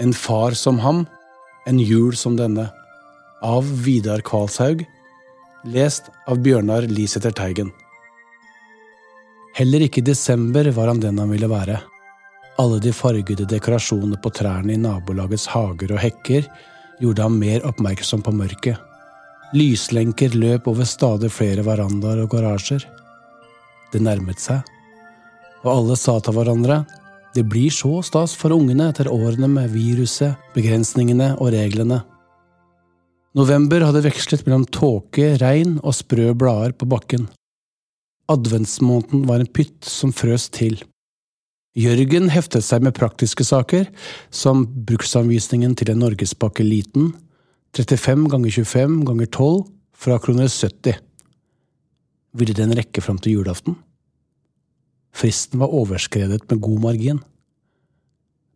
En far som ham, en jul som denne. Av Vidar Kvalshaug. Lest av Bjørnar Lisæter Teigen. Heller ikke i desember var han den han ville være. Alle de fargede dekorasjonene på trærne i nabolagets hager og hekker gjorde ham mer oppmerksom på mørket. Lyslenker løp over stadig flere verandaer og garasjer. Det nærmet seg, og alle sa til hverandre det blir så stas for ungene etter årene med viruset, begrensningene og reglene. November hadde vekslet mellom tåke, regn og sprø blader på bakken. Adventsmåneden var en pytt som frøs til. Jørgen heftet seg med praktiske saker, som bruksanvisningen til en norgespakke liten, 35 ganger 25 ganger 12 fra kroner 70. Ville den rekke fram til julaften? Fristen var overskredet med god margin.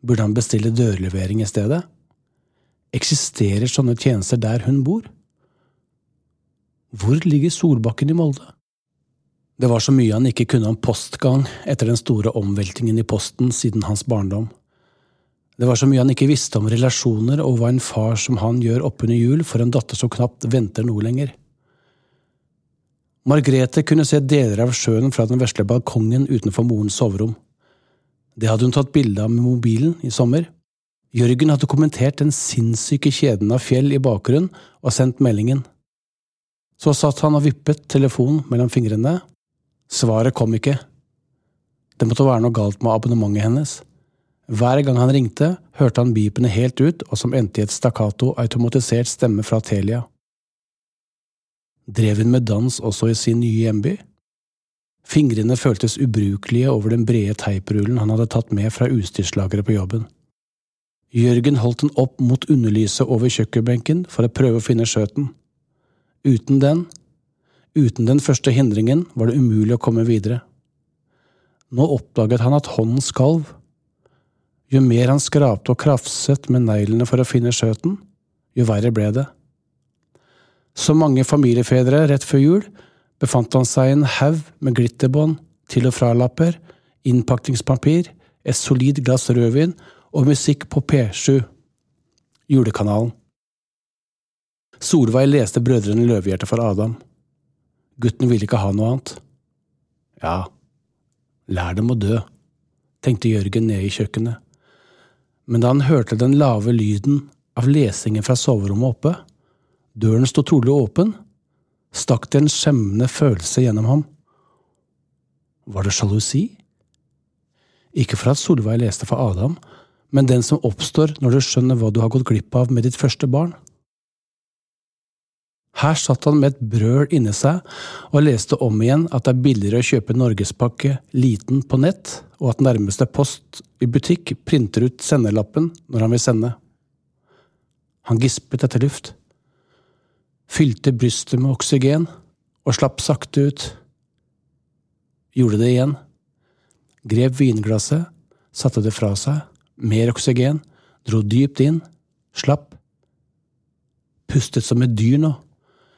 Burde han bestille dørlevering i stedet? Eksisterer sånne tjenester der hun bor? Hvor ligger Solbakken i Molde? Det var så mye han ikke kunne om postgang etter den store omveltingen i posten siden hans barndom. Det var så mye han ikke visste om relasjoner og hva en far som han gjør oppunder jul for en datter som knapt venter noe lenger. Margrethe kunne se deler av sjøen fra den vesle balkongen utenfor morens soverom. Det hadde hun tatt bilde av med mobilen i sommer. Jørgen hadde kommentert den sinnssyke kjeden av fjell i bakgrunnen og sendt meldingen. Så satt han og vippet telefonen mellom fingrene. Svaret kom ikke. Det måtte være noe galt med abonnementet hennes. Hver gang han ringte, hørte han bipene helt ut og som endte i et stakkato automatisert stemme fra Telia. Drev hun med dans også i sin nye hjemby? Fingrene føltes ubrukelige over den brede teiprullen han hadde tatt med fra utstyrslageret på jobben. Jørgen holdt den opp mot underlyset over kjøkkenbenken for å prøve å finne skjøten. Uten den, uten den første hindringen, var det umulig å komme videre. Nå oppdaget han at hånden skalv. Jo mer han skrapte og krafset med neglene for å finne skjøten, jo verre ble det. Som mange familiefedre rett før jul befant han seg i en haug med glitterbånd, til- og fralapper, innpakningspapir, et solid glass rødvin og musikk på P7, julekanalen. Solveig leste Brødrene Løvehjerte for Adam. Gutten ville ikke ha noe annet. Ja, lær dem å dø, tenkte Jørgen nede i kjøkkenet. Men da han hørte den lave lyden av lesingen fra soverommet oppe, døren sto trolig åpen, stakk det en skjemmende følelse gjennom ham. Var det sjalusi? Ikke for at Solveig leste for Adam, men den som oppstår når du skjønner hva du har gått glipp av med ditt første barn. Her satt han med et brøl inni seg og leste om igjen at det er billigere å kjøpe norgespakke liten på nett, og at nærmeste post i butikk printer ut sendelappen når han vil sende. Han gispet etter luft fylte brystet med oksygen og slapp sakte ut. Gjorde det igjen. Grep vinglasset, satte det fra seg, mer oksygen, dro dypt inn, slapp. Pustet som et dyr nå,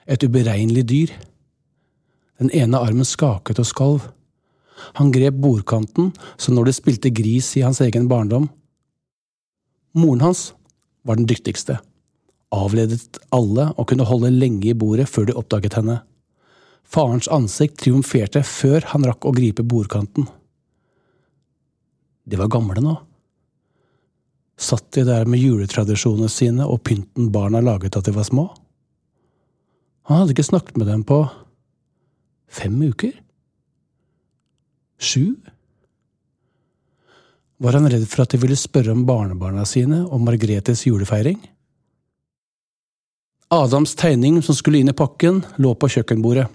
et uberegnelig dyr. Den ene armen skaket og skalv. Han grep bordkanten som når det spilte gris i hans egen barndom. Moren hans var den dyktigste avledet alle og kunne holde lenge i bordet før de oppdaget henne. Farens ansikt triumferte før han rakk å gripe bordkanten. De var gamle nå. Satt de der med juletradisjonene sine og pynten barna laget da de var små? Han hadde ikke snakket med dem på fem uker? Sju? Var han redd for at de ville spørre om barnebarna sine og Margretes julefeiring? Adams tegning som skulle inn i pakken, lå på kjøkkenbordet.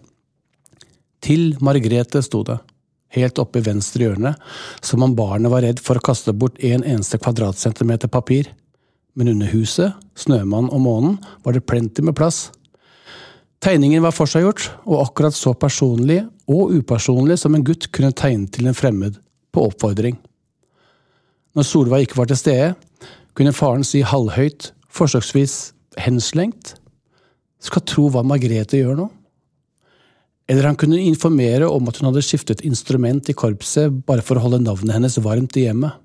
Til Margrethe, sto det, helt oppe i venstre hjørne, som om barnet var redd for å kaste bort en eneste kvadratcentimeter papir. Men under huset, Snømann og månen var det plenty med plass. Tegningen var forseggjort, og akkurat så personlig og upersonlig som en gutt kunne tegne til en fremmed, på oppfordring. Når Solveig ikke var til stede, kunne faren si halvhøyt, forsøksvis henslengt, skal tro hva Margrethe gjør nå. Eller han kunne informere om at hun hadde skiftet instrument i korpset bare for å holde navnet hennes varmt i hjemmet.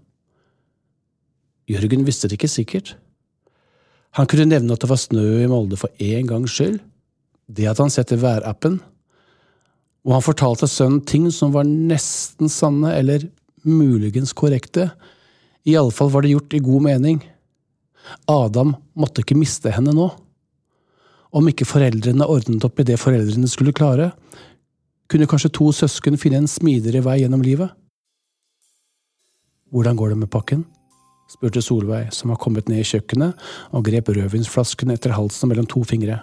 Jørgen visste det ikke sikkert. Han kunne nevne at det var snø i Molde for én gangs skyld, det hadde han sett i værappen, og han fortalte sønnen ting som var nesten sanne eller muligens korrekte, i alle fall var det gjort i god mening. Adam måtte ikke miste henne nå. Om ikke foreldrene ordnet opp i det foreldrene skulle klare, kunne kanskje to søsken finne en smidigere vei gjennom livet? Hvordan går det med pakken? spurte Solveig, som var kommet ned i kjøkkenet og grep rødvinsflasken etter halsen mellom to fingre.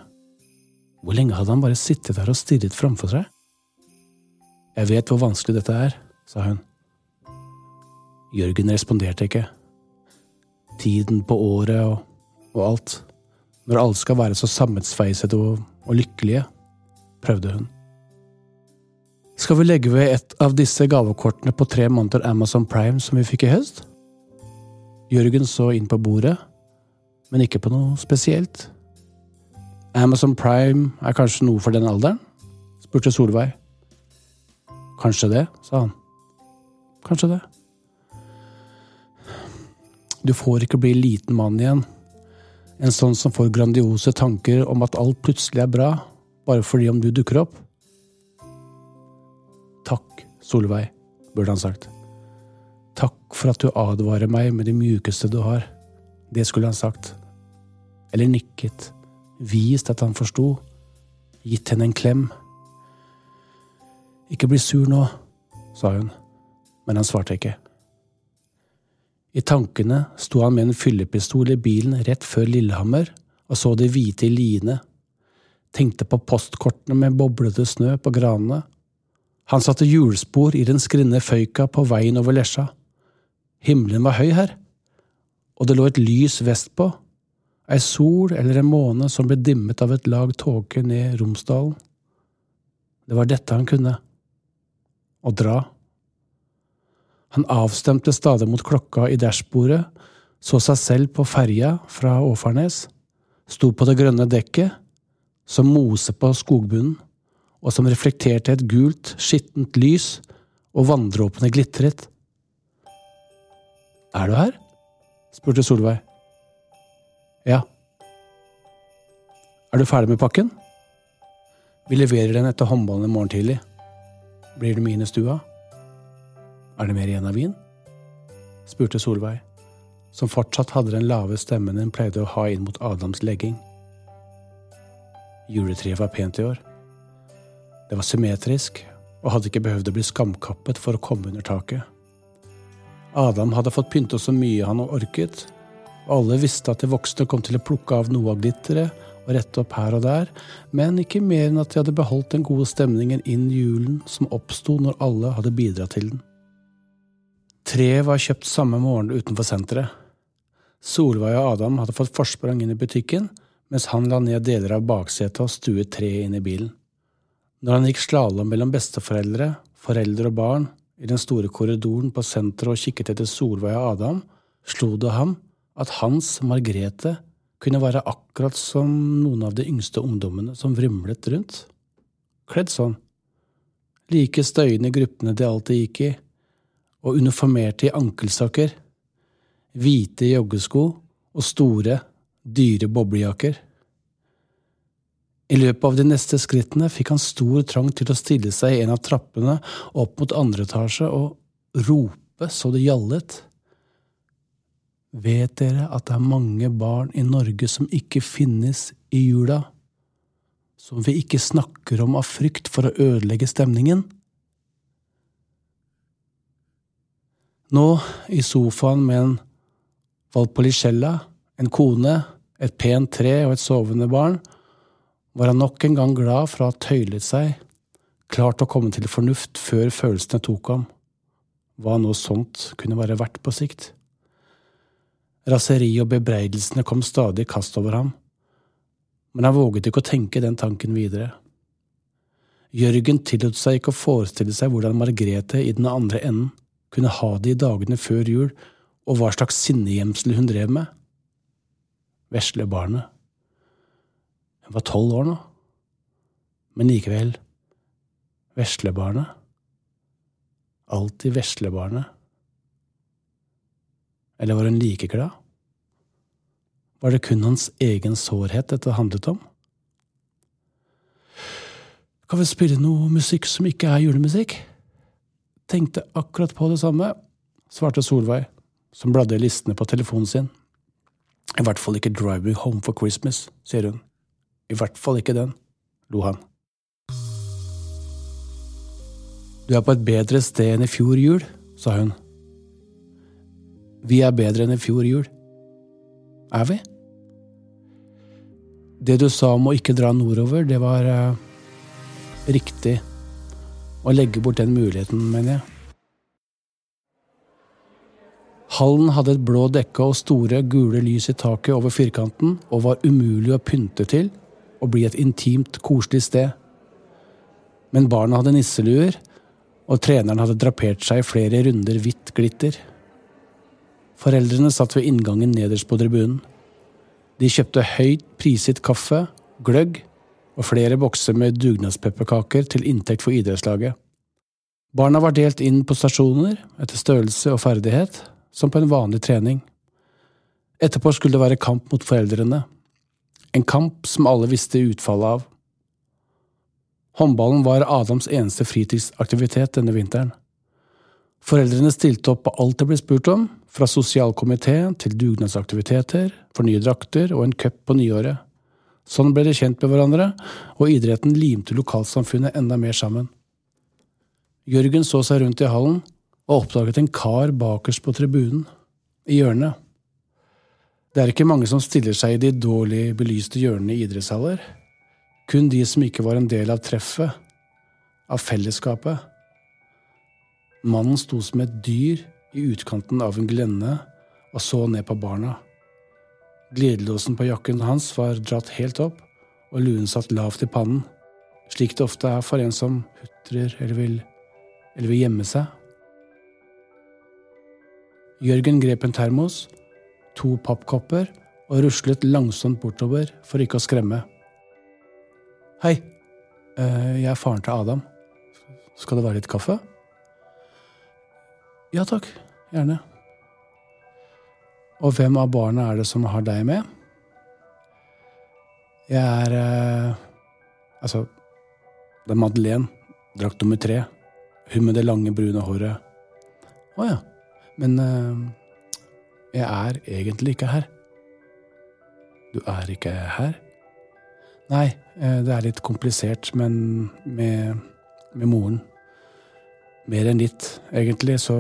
Hvor lenge hadde han bare sittet der og stirret framfor seg? Jeg vet hvor vanskelig dette er, sa hun. Jørgen responderte ikke. Tiden på året og, og alt. Når alle skal være så sammensveisede og, og lykkelige, prøvde hun. Skal vi legge ved et av disse gavekortene på tre måneder Amazon Prime som vi fikk i høst? Jørgen så inn på bordet, men ikke på noe spesielt. Amazon Prime er kanskje noe for den alderen? spurte Solveig. Kanskje det, sa han. Kanskje det. Du får ikke bli liten mann igjen. En sånn som får grandiose tanker om at alt plutselig er bra, bare fordi om du dukker opp. Takk, Solveig, burde han sagt. Takk for at du advarer meg med det mjukeste du har. Det skulle han sagt. Eller nikket, vist at han forsto, gitt henne en klem. Ikke bli sur nå, sa hun, men han svarte ikke. I tankene sto han med en fyllepistol i bilen rett før Lillehammer og så det hvite i liene, tenkte på postkortene med boblete snø på granene. Han satte hjulspor i den skrinne føyka på veien over Lesja. Himmelen var høy her, og det lå et lys vestpå, ei sol eller en måne som ble dimmet av et lag tåke ned Romsdalen. Det var dette han kunne. Å dra. Han avstemte stadig mot klokka i dashbordet, så seg selv på ferja fra Åfarnes, sto på det grønne dekket, som mose på skogbunnen, og som reflekterte et gult, skittent lys, og vanndråpene glitret. Er du her? spurte Solveig. Ja. Er du ferdig med pakken? Vi leverer den etter håndballen i morgen tidlig. Blir du med inn i stua? Er det mer igjen av vin? spurte Solveig, som fortsatt hadde den lave stemmen hun pleide å ha inn mot Adams legging. Juletreet var pent i år. Det var symmetrisk og hadde ikke behøvd å bli skamkappet for å komme under taket. Adam hadde fått pynte så mye han orket, og alle visste at de voksne kom til å plukke av noe av glitteret og rette opp her og der, men ikke mer enn at de hadde beholdt den gode stemningen inn i julen som oppsto når alle hadde bidratt til den. Treet var kjøpt samme morgen utenfor senteret. Solveig og Adam hadde fått forsprang inn i butikken, mens han la ned deler av baksetet og stuet treet inn i bilen. Når han gikk slalåm mellom besteforeldre, foreldre og barn, i den store korridoren på senteret og kikket etter Solveig og Adam, slo det ham at Hans Margrethe kunne være akkurat som noen av de yngste ungdommene som vrimlet rundt. Kledd sånn. Like støyende i gruppene de alltid gikk i, og uniformerte i ankelsokker, hvite joggesko og store, dyre boblejakker. I løpet av de neste skrittene fikk han stor trang til å stille seg i en av trappene opp mot andre etasje og rope så det gjallet. Vet dere at det er mange barn i Norge som ikke finnes i jula? Som vi ikke snakker om av frykt for å ødelegge stemningen? Nå, i sofaen med en Valpolicella, en kone, et pent tre og et sovende barn, var han nok en gang glad for å ha tøylet seg, klart å komme til fornuft før følelsene tok ham, hva noe sånt kunne være verdt på sikt. Raseriet og bebreidelsene kom stadig i kast over ham, men han våget ikke å tenke den tanken videre. Jørgen tillot seg ikke å forestille seg hvordan Margrethe i den andre enden kunne ha det i dagene før jul, og hva slags sinnegjemsel hun drev med. Vesle barnet. Hun var tolv år nå, men likevel veslebarnet. Alltid veslebarnet. Eller var hun like glad? Var det kun hans egen sårhet dette handlet om? Kan vi spille noe musikk som ikke er julemusikk? Tenkte akkurat på det samme, svarte Solveig, som bladde i listene på telefonen sin. I hvert fall ikke Driving Home for Christmas, sier hun. I hvert fall ikke den, lo han. Du er på et bedre sted enn i fjor jul, sa hun. Vi er bedre enn i fjor jul. Er vi? Det du sa om å ikke dra nordover, det var uh, riktig. Å legge bort den muligheten, mener jeg. Hallen hadde et blå dekke og store, gule lys i taket over firkanten og var umulig å pynte til og bli et intimt, koselig sted. Men barna hadde nisseluer, og treneren hadde drapert seg i flere runder hvitt glitter. Foreldrene satt ved inngangen nederst på tribunen. De kjøpte høyt priset kaffe, gløgg og flere bokser med dugnadspepperkaker til inntekt for idrettslaget. Barna var delt inn på stasjoner etter størrelse og ferdighet, som på en vanlig trening. Etterpå skulle det være kamp mot foreldrene. En kamp som alle visste utfallet av. Håndballen var Adams eneste fritidsaktivitet denne vinteren. Foreldrene stilte opp på alt det ble spurt om, fra sosialkomité til dugnadsaktiviteter, for drakter og en cup på nyåret. Sånn ble de kjent med hverandre, og idretten limte lokalsamfunnet enda mer sammen. Jørgen så seg rundt i hallen og oppdaget en kar bakerst på tribunen, i hjørnet. Det er ikke mange som stiller seg i de dårlig belyste hjørnene i idrettshaller. Kun de som ikke var en del av treffet, av fellesskapet. Mannen sto som et dyr i utkanten av en glenne og så ned på barna. Glidelåsen på jakken hans var dratt helt opp, og luen satt lavt i pannen, slik det ofte er for en som hutrer eller vil, eller vil gjemme seg. Jørgen grep en termos, to pappkopper og ruslet langsomt bortover for ikke å skremme. Hei, eh, jeg er faren til Adam. Skal det være litt kaffe? Ja takk, gjerne. Og hvem av barna er det som har deg med? Jeg er eh, Altså, det er Madeleine, drakt nummer tre. Hun med det lange, brune håret. Å ja. Men eh, jeg er egentlig ikke her. Du er ikke her? Nei, eh, det er litt komplisert, men med, med moren. Mer enn litt, egentlig, så,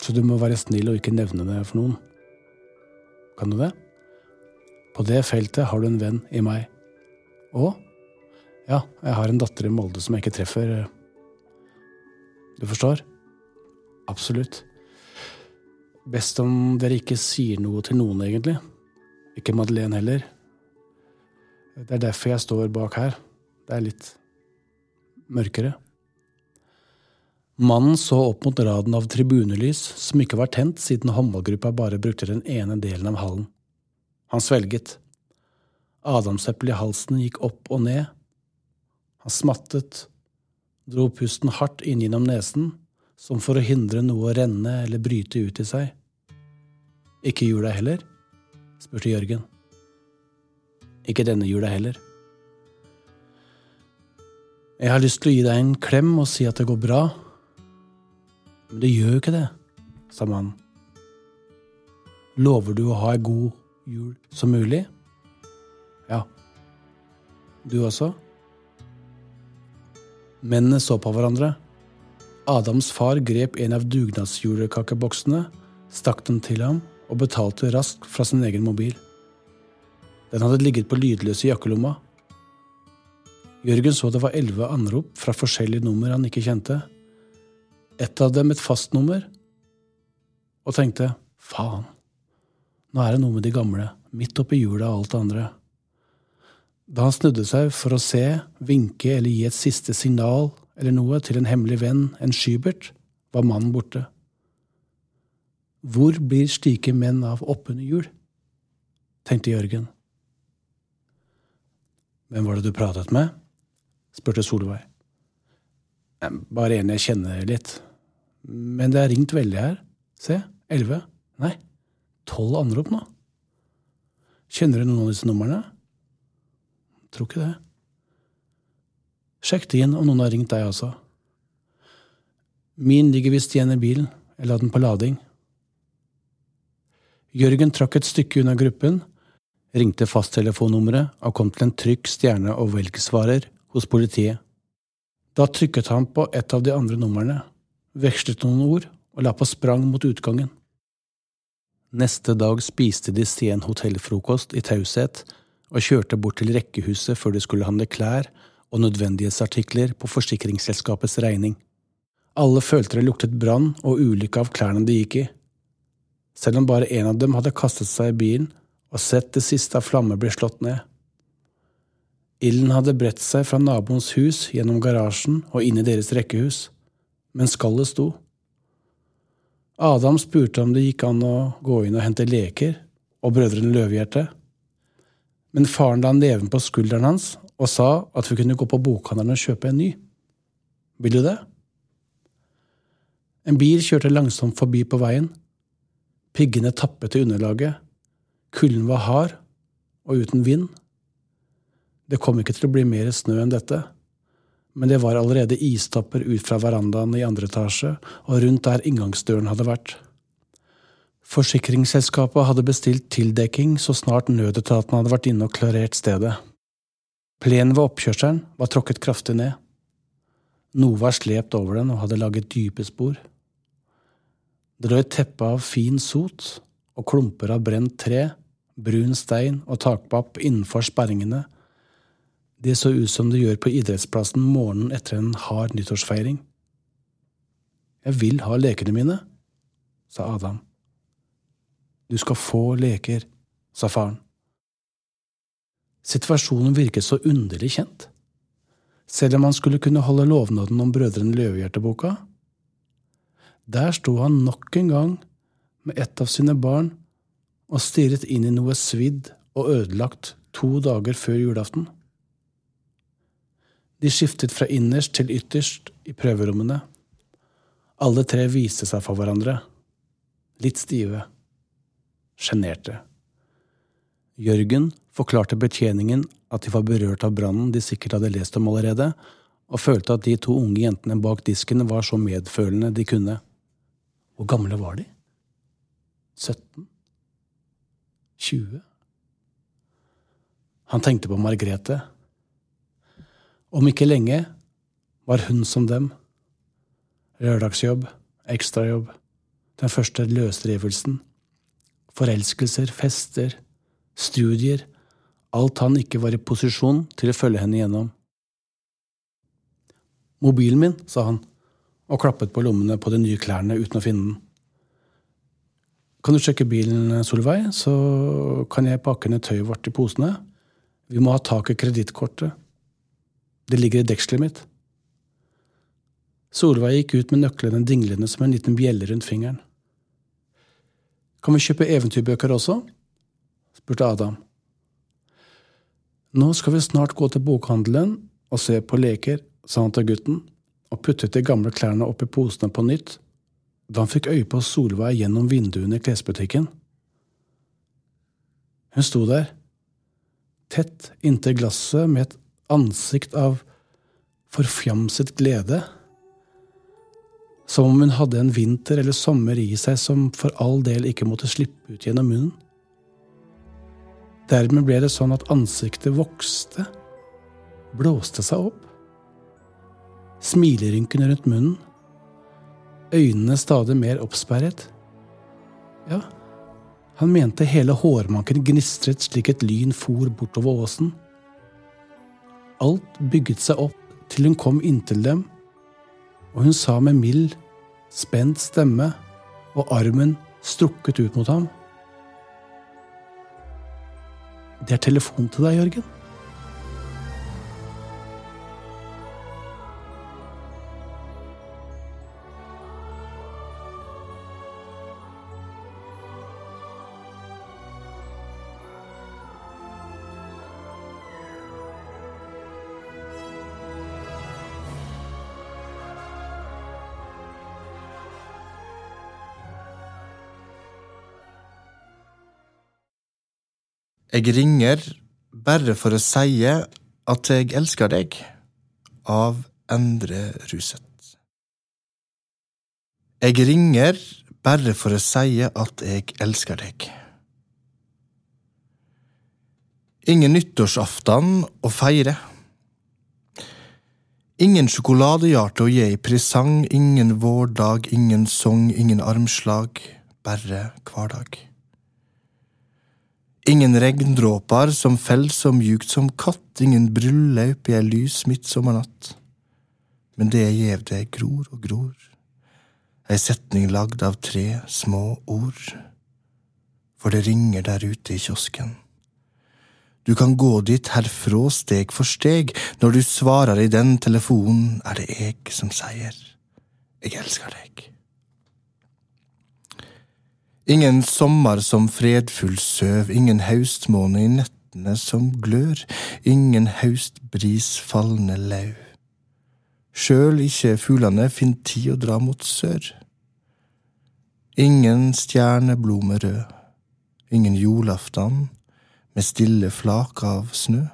så du må være snill og ikke nevne det for noen. Kan du det? På det feltet har du en venn i meg. Og ja, jeg har en datter i Molde som jeg ikke treffer. Du forstår? Absolutt. Best om dere ikke sier noe til noen, egentlig. Ikke Madeleine heller. Det er derfor jeg står bak her. Det er litt mørkere. Mannen så opp mot raden av tribunelys som ikke var tent siden håndballgruppa bare brukte den ene delen av hallen. Han svelget. Adamseppel i halsen gikk opp og ned. Han smattet, dro pusten hardt inn gjennom nesen, som for å hindre noe å renne eller bryte ut i seg. Ikke jula heller? spurte Jørgen. Ikke denne jula heller. Jeg har lyst til å gi deg en klem og si at det går bra, men det gjør jo ikke det, sa mannen. Lover du å ha ei god jul som mulig? Ja. Du også? Mennene så på hverandre. Adams far grep en av dugnadsjulekakeboksene, stakk den til ham og betalte raskt fra sin egen mobil. Den hadde ligget på lydløs i jakkelomma. Jørgen så det var elleve anrop fra forskjellige nummer han ikke kjente et av dem et fastnummer, og tenkte faen, nå er det noe med de gamle, midt oppi jula og alt det andre. Da han snudde seg for å se, vinke eller gi et siste signal eller noe til en hemmelig venn, en Skybert, var mannen borte. Hvor blir slike menn av oppunder jul? tenkte Jørgen. Hvem var det du pratet med? spurte Solveig. Bare en jeg kjenner litt, men det er ringt veldig her. Se, elleve. Nei, tolv anrop nå. Kjenner du noen av disse numrene? Tror ikke det. Sjekk det inn om noen har ringt deg også. Min ligger visst igjen i bilen. Jeg la den på lading. Jørgen trakk et stykke unna gruppen, ringte fasttelefonnummeret og kom til en trykk stjerne- og velgsvarer hos politiet. Da trykket han på et av de andre numrene, vekslet noen ord og la på sprang mot utgangen. Neste dag spiste de sen hotellfrokost i taushet og kjørte bort til rekkehuset før de skulle handle klær og nødvendighetsartikler på forsikringsselskapets regning. Alle følte det luktet brann og ulykke av klærne de gikk i. Selv om bare en av dem hadde kastet seg i bilen og sett det siste av flammer bli slått ned. Ilden hadde bredt seg fra naboens hus gjennom garasjen og inn i deres rekkehus, men skallet sto. Adam spurte om det gikk an å gå inn og hente leker, og Brødrene Løvehjerte. Men faren la neven på skulderen hans og sa at vi kunne gå på bokhandelen og kjøpe en ny. Vil du det? En bil kjørte langsomt forbi på veien. Piggene tappet i underlaget. Kulden var hard og uten vind. Det kom ikke til å bli mer snø enn dette men det var allerede istopper ut fra verandaen i andre etasje og rundt der inngangsdøren hadde vært. Forsikringsselskapet hadde bestilt tildekking så snart nødetaten hadde vært inne og klarert stedet. Plenen ved oppkjørselen var tråkket kraftig ned. Noe var slept over den og hadde laget dype spor. Det lå et teppe av fin sot og klumper av brent tre, brun stein og takpapp innenfor sperringene det så ut som det gjør på idrettsplassen morgenen etter en hard nyttårsfeiring. Jeg vil ha lekene mine, sa Adam. Du skal få leker, sa faren. Situasjonen virket så underlig kjent, selv om han skulle kunne holde lovnaden om Brødrene Løvehjerte-boka. Der sto han nok en gang med ett av sine barn og stirret inn i noe svidd og ødelagt to dager før julaften. De skiftet fra innerst til ytterst i prøverommene. Alle tre viste seg for hverandre. Litt stive. Sjenerte. Jørgen forklarte betjeningen at de var berørt av brannen de sikkert hadde lest om allerede, og følte at de to unge jentene bak disken var så medfølende de kunne. Hvor gamle var de? 17? 20? Han tenkte på Margrethe om ikke lenge var hun som dem. Lørdagsjobb, ekstrajobb, den første løsrivelsen. Forelskelser, fester, studier, alt han ikke var i posisjon til å følge henne gjennom. Mobilen min, sa han, og klappet på lommene på de nye klærne uten å finne den. Kan du sjekke bilen, Solveig, så kan jeg pakke ned tøyet vårt i posene. Vi må ha tak i kredittkortet. Det ligger i dekselet mitt. Solveig gikk ut med nøklene dinglende som en liten bjelle rundt fingeren. Kan vi kjøpe eventyrbøker også? spurte Adam. Nå skal vi snart gå til bokhandelen og se på leker, sa han til gutten, og puttet de gamle klærne opp i posene på nytt da han fikk øye på Solveig gjennom vinduene i klesbutikken. Hun sto der, tett inntil glasset med et ansikt av forfjamset glede. Som om hun hadde en vinter eller sommer i seg som for all del ikke måtte slippe ut gjennom munnen. Dermed ble det sånn at ansiktet vokste, blåste seg opp. Smilerynkene rundt munnen, øynene stadig mer oppsperret. Ja, han mente hele hårmanken gnistret slik et lyn for bortover åsen. Alt bygget seg opp til hun kom inntil dem, og hun sa med mild, spent stemme og armen strukket ut mot ham. Det er telefon til deg, Jørgen. Jeg ringer bare for å si at jeg elsker deg, av Endre Ruseth. Jeg ringer bare for å si at jeg elsker deg. Ingen nyttårsaften å feire. Ingen sjokoladehjerte å gi i presang, ingen vårdag, ingen sang, ingen armslag, bare hverdag. Ingen regndråper som fell så mjukt som katt, ingen bryllup i ei lys midtsommernatt. Men det gjev deg, gror og gror, ei setning lagd av tre små ord. For det ringer der ute i kiosken. Du kan gå dit herfra steg for steg, når du svarer i den telefonen, er det jeg som sier jeg elsker deg. Ingen sommer som fredfull søv, ingen haustmåne i nettene som glør, ingen haustbris fallende lauv. Sjøl ikke fuglene finn tid å dra mot sør. Ingen stjerneblome rød, ingen julaftan med stille flak av snø.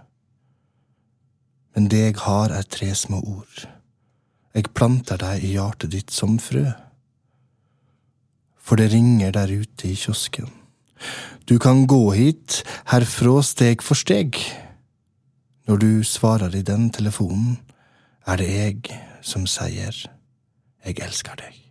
Men det jeg har, er tre små ord. eg planter deg i hjertet ditt som frø for det ringer der ute i kiosken. Du kan gå hit herfra steg for steg. Når du svarer i den telefonen, er det jeg som sier jeg elsker deg.